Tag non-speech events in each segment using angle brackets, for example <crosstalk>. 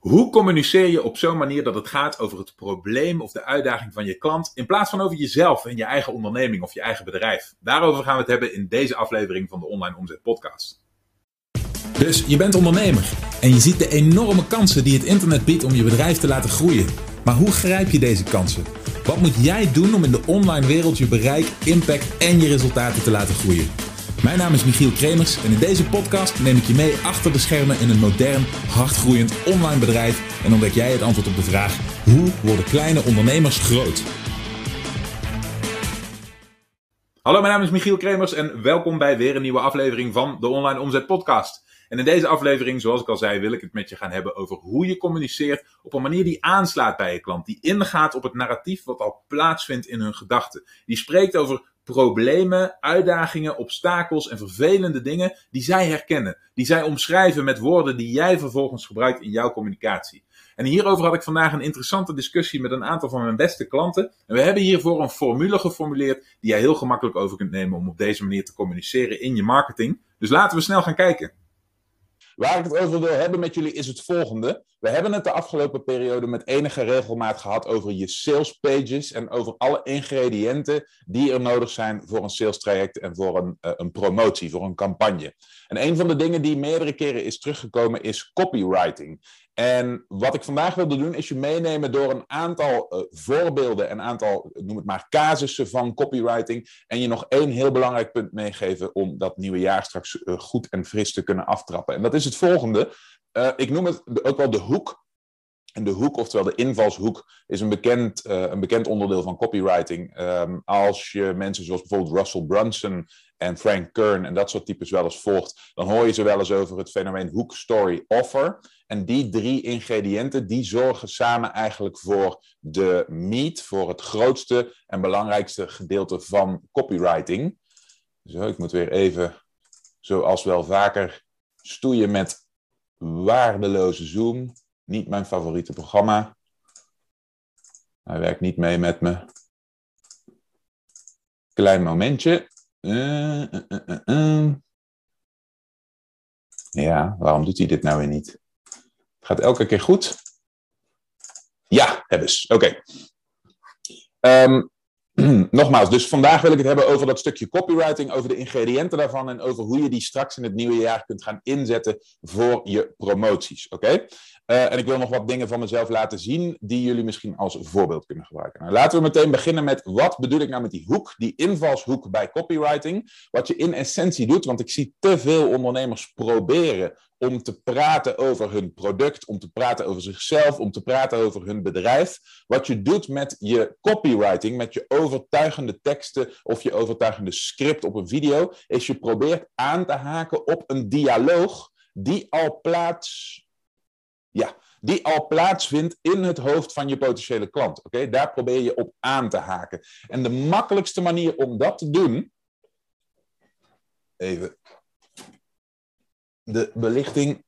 Hoe communiceer je op zo'n manier dat het gaat over het probleem of de uitdaging van je klant, in plaats van over jezelf en je eigen onderneming of je eigen bedrijf? Daarover gaan we het hebben in deze aflevering van de Online Omzet Podcast. Dus je bent ondernemer en je ziet de enorme kansen die het internet biedt om je bedrijf te laten groeien. Maar hoe grijp je deze kansen? Wat moet jij doen om in de online wereld je bereik, impact en je resultaten te laten groeien? Mijn naam is Michiel Kremers en in deze podcast neem ik je mee achter de schermen in een modern, hardgroeiend online bedrijf en ontdek jij het antwoord op de vraag: hoe worden kleine ondernemers groot? Hallo, mijn naam is Michiel Kremers en welkom bij weer een nieuwe aflevering van de Online Omzet Podcast. En in deze aflevering, zoals ik al zei, wil ik het met je gaan hebben over hoe je communiceert op een manier die aanslaat bij je klant. Die ingaat op het narratief wat al plaatsvindt in hun gedachten. Die spreekt over problemen, uitdagingen, obstakels en vervelende dingen die zij herkennen. Die zij omschrijven met woorden die jij vervolgens gebruikt in jouw communicatie. En hierover had ik vandaag een interessante discussie met een aantal van mijn beste klanten. En we hebben hiervoor een formule geformuleerd die jij heel gemakkelijk over kunt nemen om op deze manier te communiceren in je marketing. Dus laten we snel gaan kijken. Waar ik het over wil hebben met jullie is het volgende. We hebben het de afgelopen periode met enige regelmaat gehad over je sales pages en over alle ingrediënten die er nodig zijn voor een sales traject en voor een, uh, een promotie, voor een campagne. En een van de dingen die meerdere keren is teruggekomen is copywriting. En wat ik vandaag wilde doen, is je meenemen door een aantal uh, voorbeelden, een aantal, noem het maar, casussen van copywriting. En je nog één heel belangrijk punt meegeven om dat nieuwe jaar straks uh, goed en fris te kunnen aftrappen. En dat is het volgende. Uh, ik noem het ook wel de hoek. En de hoek, oftewel de invalshoek, is een bekend, een bekend onderdeel van copywriting. Um, als je mensen zoals bijvoorbeeld Russell Brunson en Frank Kern en dat soort types wel eens volgt, dan hoor je ze wel eens over het fenomeen hook, story, offer. En die drie ingrediënten, die zorgen samen eigenlijk voor de meat, voor het grootste en belangrijkste gedeelte van copywriting. Zo, ik moet weer even, zoals wel vaker, stoeien met waardeloze Zoom. Niet mijn favoriete programma. Hij werkt niet mee met me. Klein momentje. Uh, uh, uh, ja, waarom doet hij dit nou weer niet? Gaat elke keer goed. Ja, hebben ze. Oké. Um, <clears throat> nogmaals, dus vandaag wil ik het hebben over dat stukje copywriting, over de ingrediënten daarvan en over hoe je die straks in het nieuwe jaar kunt gaan inzetten voor je promoties. Oké? Uh, en ik wil nog wat dingen van mezelf laten zien die jullie misschien als voorbeeld kunnen gebruiken. Nou, laten we meteen beginnen met wat bedoel ik nou met die hoek, die invalshoek bij copywriting. Wat je in essentie doet, want ik zie te veel ondernemers proberen om te praten over hun product, om te praten over zichzelf, om te praten over hun bedrijf. Wat je doet met je copywriting, met je overtuigende teksten of je overtuigende script op een video, is je probeert aan te haken op een dialoog die al plaats ja, die al plaatsvindt in het hoofd van je potentiële klant. Oké, daar probeer je op aan te haken. En de makkelijkste manier om dat te doen. Even de belichting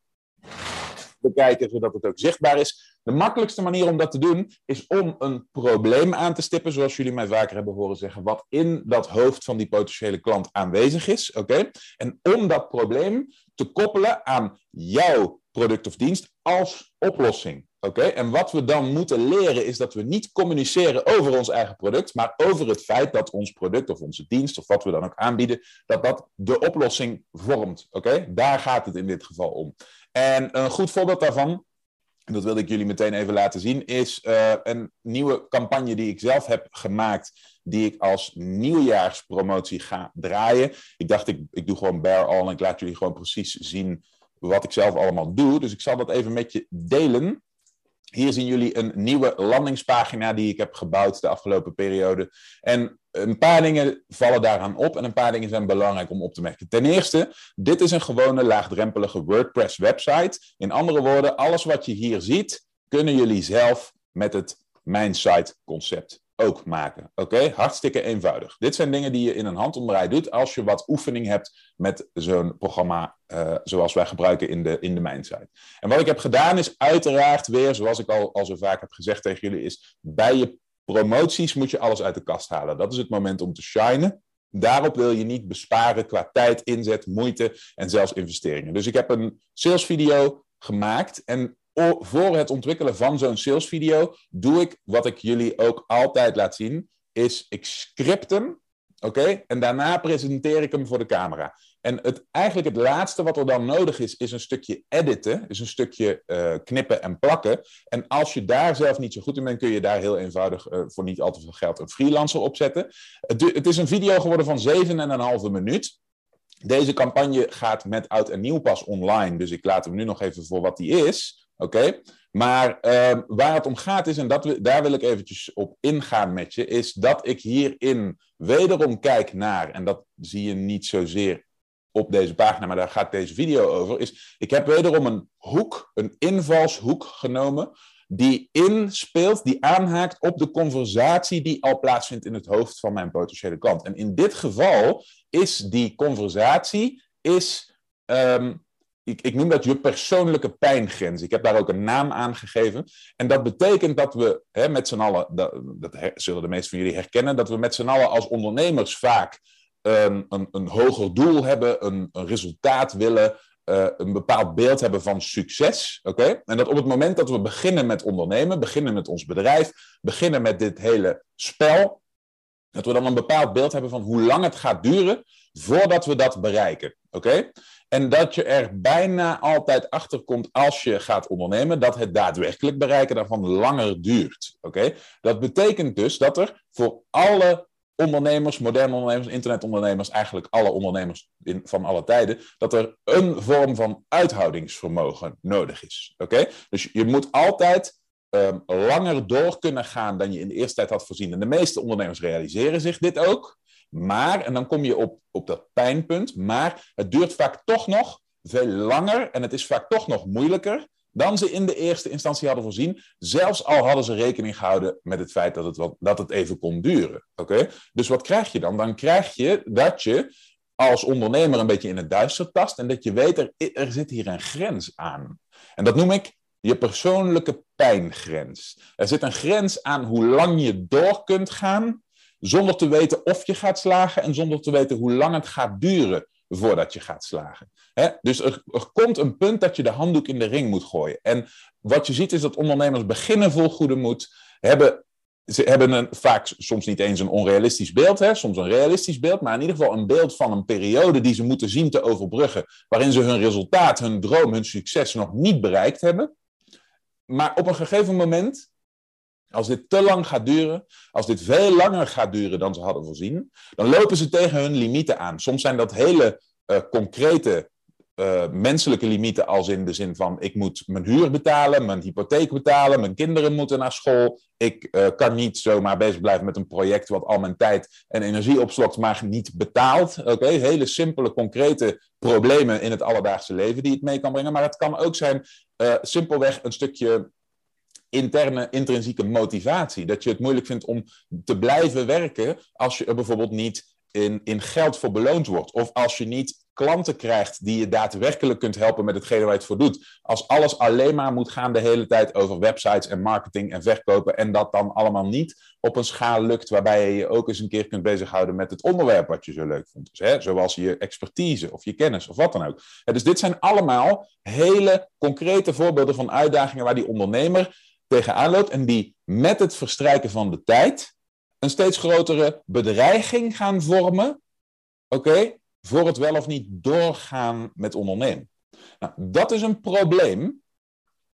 bekijken zodat het ook zichtbaar is. De makkelijkste manier om dat te doen is om een probleem aan te stippen, zoals jullie mij vaker hebben horen zeggen, wat in dat hoofd van die potentiële klant aanwezig is. Oké? En om dat probleem te koppelen aan jouw product of dienst als oplossing. Oké, en wat we dan moeten leren is dat we niet communiceren over ons eigen product, maar over het feit dat ons product of onze dienst of wat we dan ook aanbieden, dat dat de oplossing vormt. Oké, daar gaat het in dit geval om. En een goed voorbeeld daarvan, en dat wilde ik jullie meteen even laten zien, is uh, een nieuwe campagne die ik zelf heb gemaakt, die ik als nieuwjaarspromotie ga draaien. Ik dacht, ik, ik doe gewoon bare all en ik laat jullie gewoon precies zien wat ik zelf allemaal doe. Dus ik zal dat even met je delen. Hier zien jullie een nieuwe landingspagina die ik heb gebouwd de afgelopen periode. En een paar dingen vallen daaraan op en een paar dingen zijn belangrijk om op te merken. Ten eerste, dit is een gewone laagdrempelige WordPress website. In andere woorden, alles wat je hier ziet, kunnen jullie zelf met het Mijn Site concept ook maken. Oké, hartstikke eenvoudig. Dit zijn dingen die je in een handomdraai doet als je wat oefening hebt met zo'n programma uh, zoals wij gebruiken in de, in de. En wat ik heb gedaan is uiteraard weer, zoals ik al, al zo vaak heb gezegd tegen jullie, is bij je promoties moet je alles uit de kast halen. Dat is het moment om te shinen. Daarop wil je niet besparen qua tijd, inzet, moeite en zelfs investeringen. Dus ik heb een salesvideo gemaakt en voor het ontwikkelen van zo'n salesvideo doe ik wat ik jullie ook altijd laat zien, is ik script hem, oké, en daarna presenteer ik hem voor de camera. En het, eigenlijk het laatste wat er dan nodig is, is een stukje editen, is een stukje uh, knippen en plakken. En als je daar zelf niet zo goed in bent, kun je daar heel eenvoudig uh, voor niet al te veel geld een freelancer opzetten. Het, het is een video geworden van 7,5 minuut. Deze campagne gaat met oud en nieuw pas online, dus ik laat hem nu nog even voor wat die is. Oké? Maar uh, waar het om gaat is, en dat daar wil ik eventjes op ingaan met je, is dat ik hierin wederom kijk naar, en dat zie je niet zozeer op deze pagina, maar daar gaat deze video over, is ik heb wederom een hoek, een invalshoek genomen, die inspeelt, die aanhaakt op de conversatie die al plaatsvindt in het hoofd van mijn potentiële klant. En in dit geval is die conversatie, is, um, ik, ik noem dat je persoonlijke pijngrens. Ik heb daar ook een naam aan gegeven. En dat betekent dat we hè, met z'n allen, dat, zullen de meesten van jullie herkennen, dat we met z'n allen als ondernemers vaak een, een, een hoger doel hebben, een, resultaat willen, uh, een bepaald beeld hebben van succes. Oké? En dat op het moment dat we beginnen met ondernemen, beginnen met ons bedrijf, beginnen met dit hele spel, dat we dan een bepaald beeld hebben van hoe lang het gaat duren voordat we dat bereiken. Oké? En dat je er bijna altijd achter komt als je gaat ondernemen, dat het daadwerkelijk bereiken daarvan langer duurt. Oké? Dat betekent dus dat er voor alle ondernemers, moderne ondernemers, internetondernemers, eigenlijk alle ondernemers in, van alle tijden, dat er een vorm van uithoudingsvermogen nodig is. Oké? Dus je moet altijd um, langer door kunnen gaan dan je in de eerste tijd had voorzien. En de meeste ondernemers realiseren zich dit ook. Maar, en dan kom je op, op dat pijnpunt, maar het duurt vaak toch nog veel langer en het is vaak toch nog moeilijker dan ze in de eerste instantie hadden voorzien. Zelfs al hadden ze rekening gehouden met het feit dat het, wat, dat het even kon duren. Oké? Dus wat krijg je dan? Dan krijg je dat je als ondernemer een beetje in het duister tast en dat je weet, er, er zit hier een grens aan. En dat noem ik je persoonlijke pijngrens. Er zit een grens aan hoe lang je door kunt gaan zonder te weten of je gaat slagen en zonder te weten hoe lang het gaat duren voordat je gaat slagen. Dus er, er, komt een punt dat je de handdoek in de ring moet gooien. En wat je ziet is dat ondernemers beginnen vol goede moed, hebben, ze hebben een, vaak soms niet eens een onrealistisch beeld, hè, soms een realistisch beeld, maar in ieder geval een beeld van een periode die ze moeten zien te overbruggen, waarin ze hun resultaat, hun droom, hun succes nog niet bereikt hebben. Maar op een gegeven moment als dit te lang gaat duren, als dit veel langer gaat duren dan ze hadden voorzien, dan lopen ze tegen hun limieten aan. Soms zijn dat hele uh, concrete uh, menselijke limieten, als in de zin van: ik moet mijn huur betalen, mijn hypotheek betalen, mijn kinderen moeten naar school. Ik uh, kan niet zomaar bezig blijven met een project wat al mijn tijd en energie opslokt, maar niet betaalt. Oké, hele simpele, concrete problemen in het alledaagse leven die het mee kan brengen. Maar het kan ook zijn simpelweg een stukje interne, intrinsieke motivatie. Dat je het moeilijk vindt om te blijven werken als je er bijvoorbeeld niet in, in geld voor beloond wordt. Of als je niet klanten krijgt die je daadwerkelijk kunt helpen met hetgene waar je het voor doet. Als alles alleen maar moet gaan de hele tijd over websites en marketing en verkopen. En dat dan allemaal niet op een schaal lukt waarbij je je ook eens een keer kunt bezighouden met het onderwerp wat je zo leuk vond. Dus, hè, zoals je expertise of je kennis of wat dan ook. dus dit zijn allemaal hele concrete voorbeelden van uitdagingen waar die ondernemer tegenaan loopt en die met het verstrijken van de tijd een steeds grotere bedreiging gaan vormen, oké, voor het wel of niet doorgaan met ondernemen. Nou, dat is een probleem,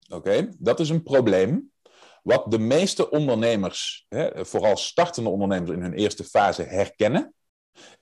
oké, dat is een probleem wat de meeste ondernemers, hè, vooral startende ondernemers in hun eerste fase herkennen.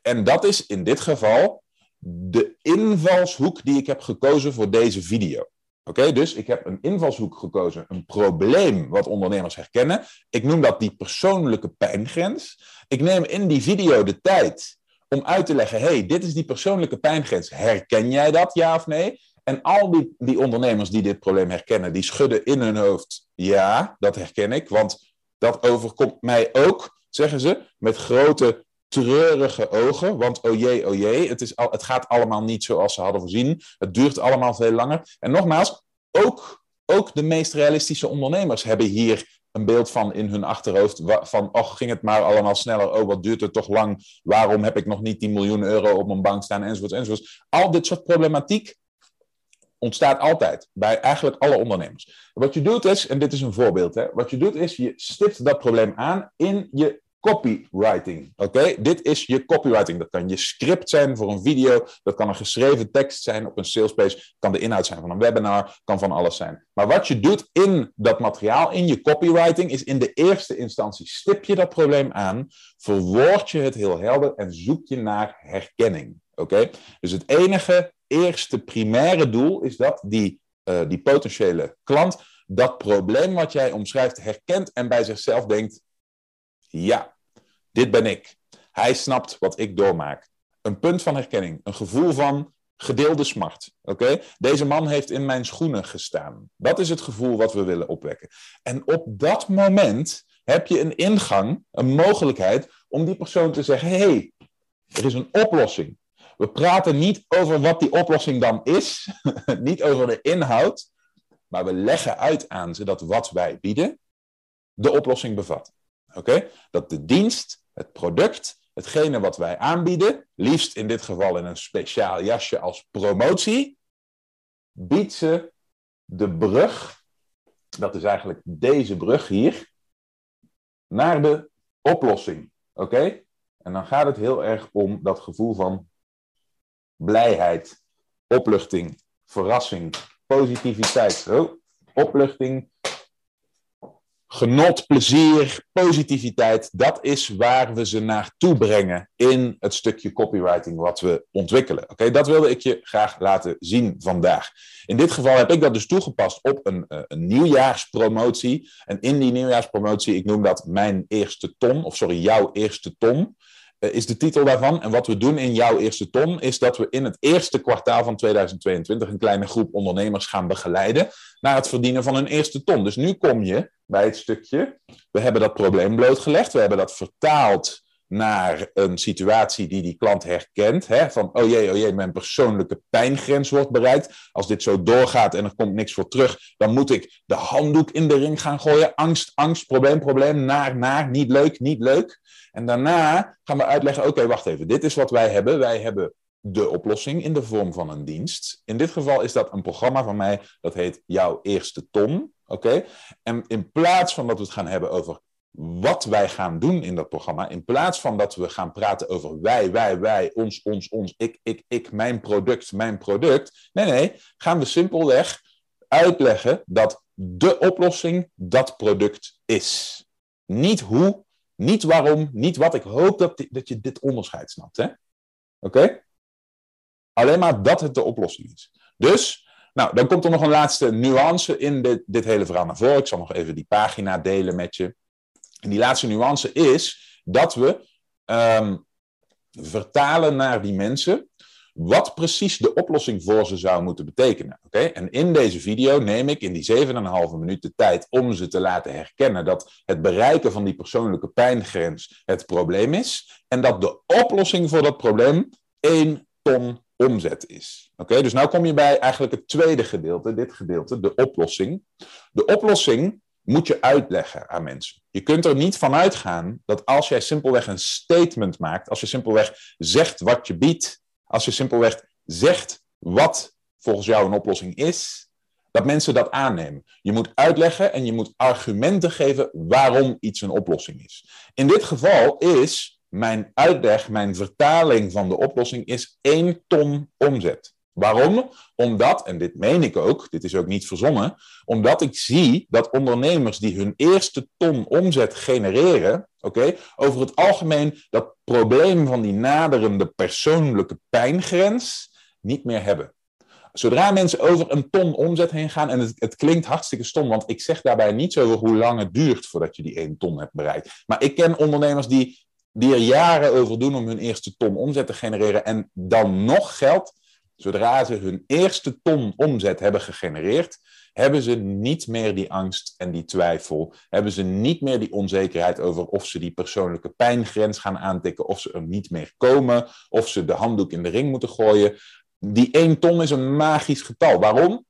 En dat is in dit geval de invalshoek die ik heb gekozen voor deze video. Oké, dus ik heb een invalshoek gekozen, een probleem wat ondernemers herkennen. Ik noem dat die persoonlijke pijngrens. Ik neem in die video de tijd om uit te leggen: hey, dit is die persoonlijke pijngrens. Herken jij dat, ja of nee? En al die, die ondernemers die dit probleem herkennen, die schudden in hun hoofd: ja, dat herken ik, want dat overkomt mij ook, zeggen ze, met grote treurige ogen. Want oh jee, oh jee, het, is al, het gaat allemaal niet zoals ze hadden voorzien. Het duurt allemaal veel langer. En nogmaals, ook, ook de meest realistische ondernemers hebben hier een beeld van in hun achterhoofd. Van, och, ging het maar allemaal sneller. Oh, wat duurt het toch lang? Waarom heb ik nog niet 10 miljoen euro op mijn bank staan? Enzovoort, enzovoort. Al dit soort problematiek ontstaat altijd bij eigenlijk alle ondernemers. Wat je doet is, en dit is een voorbeeld, hè, wat je doet is je stipt dat probleem aan in je copywriting. Oké, dit is je copywriting. Dat kan je script zijn voor een video, dat kan een geschreven tekst zijn op een salespage, kan de inhoud zijn van een webinar, kan van alles zijn. Maar wat je doet in dat materiaal, in je copywriting, is in de eerste instantie stip je dat probleem aan, verwoord je het heel helder en zoek je naar herkenning. Oké, dus het enige eerste primaire doel is dat die, uh, die potentiële klant dat probleem wat jij omschrijft herkent en bij zichzelf denkt: ja, dit ben ik. Hij snapt wat ik doormaak. Een punt van herkenning, een gevoel van gedeelde smart. Oké? Deze man heeft in mijn schoenen gestaan. Dat is het gevoel wat we willen opwekken. En op dat moment heb je een ingang, een mogelijkheid om die persoon te zeggen: hey, er is een oplossing. We praten niet over wat die oplossing dan is, <laughs> niet over de inhoud, maar we leggen uit aan ze dat wat wij bieden de oplossing bevat. Oké? Dat de dienst het product, hetgene wat wij aanbieden, liefst in dit geval in een speciaal jasje als promotie, biedt ze de brug, dat is eigenlijk deze brug hier, naar de oplossing. Oké? En dan gaat het heel erg om dat gevoel van blijheid, opluchting, verrassing, positiviteit. Oh, opluchting, genot, plezier, positiviteit, dat is waar we ze naartoe brengen in het stukje copywriting wat we ontwikkelen. Oké, dat wilde ik je graag laten zien vandaag. In dit geval heb ik dat dus toegepast op een, eh, een nieuwjaarspromotie. En in die nieuwjaarspromotie, ik noem dat mijn eerste ton, of sorry, jouw eerste ton. Eh, is de titel daarvan. En wat we doen in jouw eerste ton, is dat we in het eerste kwartaal van 2022 een kleine groep ondernemers gaan begeleiden naar het verdienen van hun eerste ton. Dus nu kom je bij het stukje, we hebben dat probleem blootgelegd, we hebben dat vertaald naar een situatie die die klant herkent. Hè? Van, oh jee, oh jee, mijn persoonlijke pijngrens wordt bereikt. Als dit zo doorgaat en er komt niks voor terug, dan moet ik de handdoek in de ring gaan gooien. Angst, angst, probleem, probleem, naar, naar, niet leuk, niet leuk. En daarna gaan we uitleggen, oké, wacht even, dit is wat wij hebben. Wij hebben de oplossing in de vorm van een dienst. In dit geval is dat een programma van mij, dat heet Jouw Eerste Ton. Oké? En in plaats van dat we het gaan hebben over wat wij gaan doen in dat programma, in plaats van dat we gaan praten over wij, wij, wij, ons, ons, ons, ik, ik, ik, mijn product, mijn product. Nee, nee, gaan we simpelweg uitleggen dat de oplossing dat product is. Niet hoe, niet waarom, niet wat. Ik hoop dat, dat je dit onderscheid snapt. Oké? Alleen maar dat het de oplossing is. Dus, nou, dan komt er nog een laatste nuance in dit, dit hele verhaal naar voren. Ik zal nog even die pagina delen met je. En die laatste nuance is dat we ehm, vertalen naar die mensen wat precies de oplossing voor ze zou moeten betekenen. Oké? En in deze video neem ik in die 7,5 minuten tijd om ze te laten herkennen dat het bereiken van die persoonlijke pijngrens het probleem is. En dat de oplossing voor dat probleem één ton omzet is. Oké, dus nu kom je bij eigenlijk het tweede gedeelte, dit gedeelte, de oplossing. De oplossing moet je uitleggen aan mensen. Je kunt er niet van uitgaan dat als jij simpelweg een statement maakt, als je simpelweg zegt wat je biedt, als je simpelweg zegt wat volgens jou een oplossing is, dat mensen dat aannemen. Je moet uitleggen en je moet argumenten geven waarom iets een oplossing is. In dit geval is mijn uitleg, mijn vertaling van de oplossing is 1 ton omzet. Waarom? Omdat, en dit meen ik ook, dit is ook niet verzonnen, omdat ik zie dat ondernemers die hun eerste ton omzet genereren, oké, over het algemeen dat probleem van die naderende persoonlijke pijngrens niet meer hebben. Zodra mensen over een ton omzet heen gaan, en het, het, klinkt hartstikke stom, want ik zeg daarbij niet zo hoe lang het duurt voordat je die 1 ton hebt bereikt. Maar ik ken ondernemers die die er jaren over doen om hun eerste ton omzet te genereren en dan nog geld, zodra ze hun eerste ton omzet hebben gegenereerd, hebben ze niet meer die angst en die twijfel, hebben ze niet meer die onzekerheid over of ze die persoonlijke pijngrens gaan aantikken, of ze er niet meer komen, of ze de handdoek in de ring moeten gooien. Die 1 ton is een magisch getal. Waarom?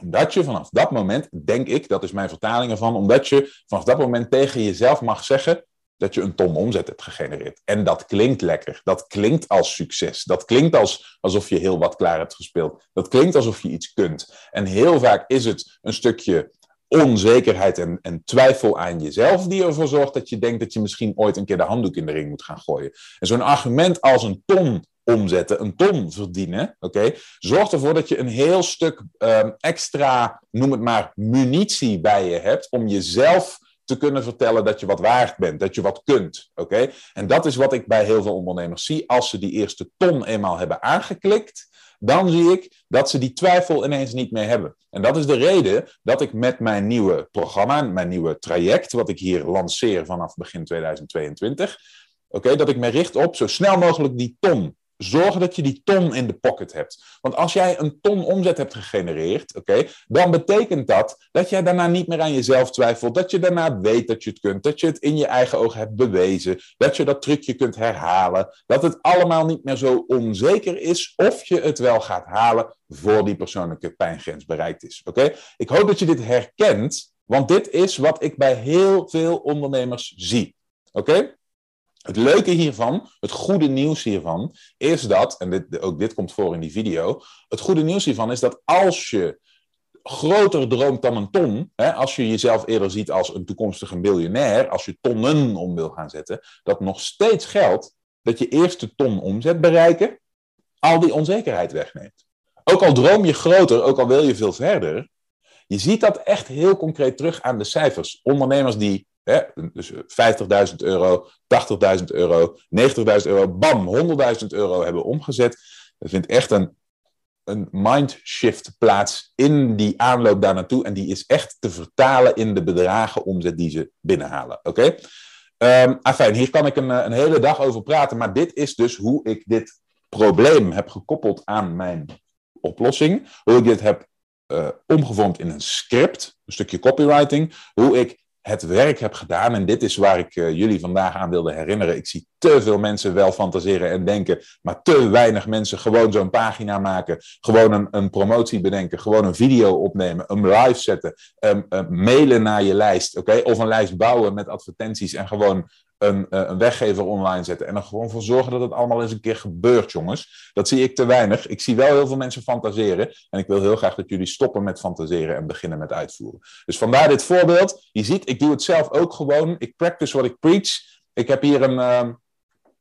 Omdat je vanaf dat moment, denk ik, dat is mijn vertaling ervan, omdat je vanaf dat moment tegen jezelf mag zeggen: dat je een ton omzet hebt gegenereerd. En dat klinkt lekker. Dat klinkt als succes. Dat klinkt als, alsof je heel wat klaar hebt gespeeld. Dat klinkt alsof je iets kunt. En heel vaak is het een stukje onzekerheid en, en twijfel aan jezelf die ervoor zorgt dat je denkt dat je misschien ooit een keer de handdoek in de ring moet gaan gooien. En zo'n argument als een ton omzetten, een ton verdienen, oké, zorgt ervoor dat je een heel stuk um, extra, noem het maar, munitie bij je hebt om jezelf te kunnen vertellen dat je wat waard bent, dat je wat kunt. Oké? En dat is wat ik bij heel veel ondernemers zie. Als ze die eerste ton eenmaal hebben aangeklikt, dan zie ik dat ze die twijfel ineens niet meer hebben. En dat is de reden dat ik met mijn nieuwe programma, mijn nieuwe traject, wat ik hier lanceer vanaf begin 2022, oké, dat ik me richt op zo snel mogelijk die ton zorgen dat je die ton in de pocket hebt. Want als jij een ton omzet hebt gegenereerd, oké, dan betekent dat dat jij daarna niet meer aan jezelf twijfelt. Dat je daarna weet dat je het kunt. Dat je het in je eigen ogen hebt bewezen. Dat je dat trucje kunt herhalen. Dat het allemaal niet meer zo onzeker is of je het wel gaat halen voor die persoonlijke pijngrens bereikt is. Oké? Ik hoop dat je dit herkent, want dit is wat ik bij heel veel ondernemers zie. Oké? Het leuke hiervan, het goede nieuws hiervan, is dat, en dit, ook dit komt voor in die video, het goede nieuws hiervan is dat als je groter droomt dan een ton, hè, als je jezelf eerder ziet als een toekomstige miljonair, als je tonnen om wil gaan zetten, dat nog steeds geldt dat je eerste ton omzet bereiken al die onzekerheid wegneemt. Ook al droom je groter, ook al wil je veel verder, je ziet dat echt heel concreet terug aan de cijfers. Ondernemers die Dus 50.000 euro, 80.000 euro, 90.000 euro, bam, 100.000 euro hebben omgezet. Er vindt echt een, een mindshift plaats in die aanloop daar naartoe. En die is echt te vertalen in de bedragen omzet die ze binnenhalen. Oké? Okay? Afijn, hier kan ik een, een hele dag over praten. Maar dit is dus hoe ik dit probleem heb gekoppeld aan mijn oplossing. Hoe ik dit heb uh, omgevormd in een script, een stukje copywriting. Hoe ik het werk heb gedaan. En dit is waar ik uh, jullie vandaag aan wilde herinneren. Ik zie te veel mensen wel fantaseren en denken, maar te weinig mensen gewoon zo'n pagina maken. Gewoon een, een, promotie bedenken, gewoon een video opnemen, een live zetten, mailen naar je lijst, oké? Of een lijst bouwen met advertenties en gewoon een, uh, een weggever online zetten. En er gewoon voor zorgen dat het allemaal eens een keer gebeurt, jongens. Dat zie ik te weinig. Ik zie wel heel veel mensen fantaseren. En ik wil heel graag dat jullie stoppen met fantaseren en beginnen met uitvoeren. Dus vandaar dit voorbeeld. Je ziet, ik doe het zelf ook gewoon. Ik practice what ik preach. Ik heb hier een, uh,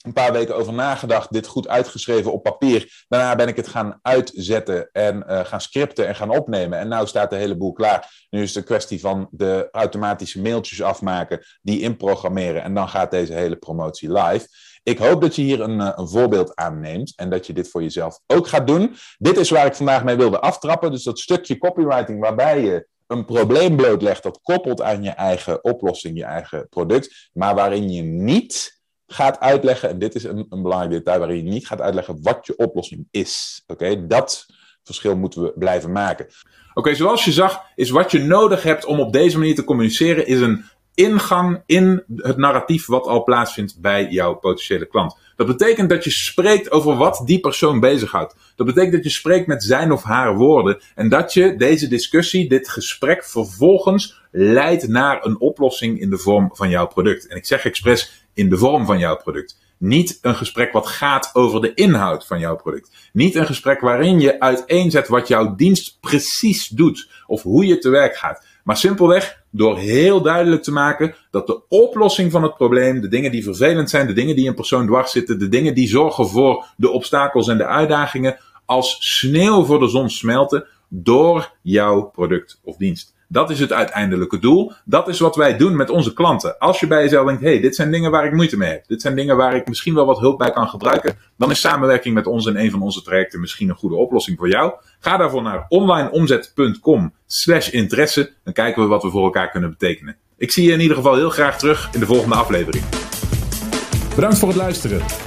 een paar weken over nagedacht, dit goed uitgeschreven op papier. Daarna ben ik het gaan uitzetten en uh, gaan scripten en gaan opnemen. En nu staat de hele boel klaar. Nu is het een kwestie van de automatische mailtjes afmaken, die inprogrammeren en dan gaat deze hele promotie live. Ik hoop dat je hier een, uh, een voorbeeld aanneemt en dat je dit voor jezelf ook gaat doen. Dit is waar ik vandaag mee wilde aftrappen. Dus dat stukje copywriting waarbij je een probleem blootlegt dat koppelt aan je eigen oplossing, je eigen product, maar waarin je niet gaat uitleggen, en dit is een, een belangrijk detail waarin je niet gaat uitleggen wat je oplossing is. Oké, dat verschil moeten we blijven maken. Oké, zoals je zag, is wat je nodig hebt om op deze manier te communiceren, is een ingang in het narratief wat al plaatsvindt bij jouw potentiële klant. Dat betekent dat je spreekt over wat die persoon bezighoudt. Dat betekent dat je spreekt met zijn of haar woorden en dat je deze discussie, dit gesprek vervolgens leidt naar een oplossing in de vorm van jouw product. En ik zeg expres in de vorm van jouw product. Niet een gesprek wat gaat over de inhoud van jouw product. Niet een gesprek waarin je uiteenzet wat jouw dienst precies doet of hoe je te werk gaat. Maar simpelweg door heel duidelijk te maken dat de oplossing van het probleem, de dingen die vervelend zijn, de dingen die een persoon dwars zitten, de dingen die zorgen voor de obstakels en de uitdagingen, als sneeuw voor de zon smelten door jouw product of dienst. Dat is het uiteindelijke doel. Dat is wat wij doen met onze klanten. Als je bij jezelf denkt, hey, dit zijn dingen waar ik moeite mee heb. Dit zijn dingen waar ik misschien wel wat hulp bij kan gebruiken. Dan is samenwerking met ons in een van onze trajecten misschien een goede oplossing voor jou. Ga daarvoor naar onlineomzet.com slash interesse. Dan kijken we wat we voor elkaar kunnen betekenen. Ik zie je in ieder geval heel graag terug in de volgende aflevering. Bedankt voor het luisteren.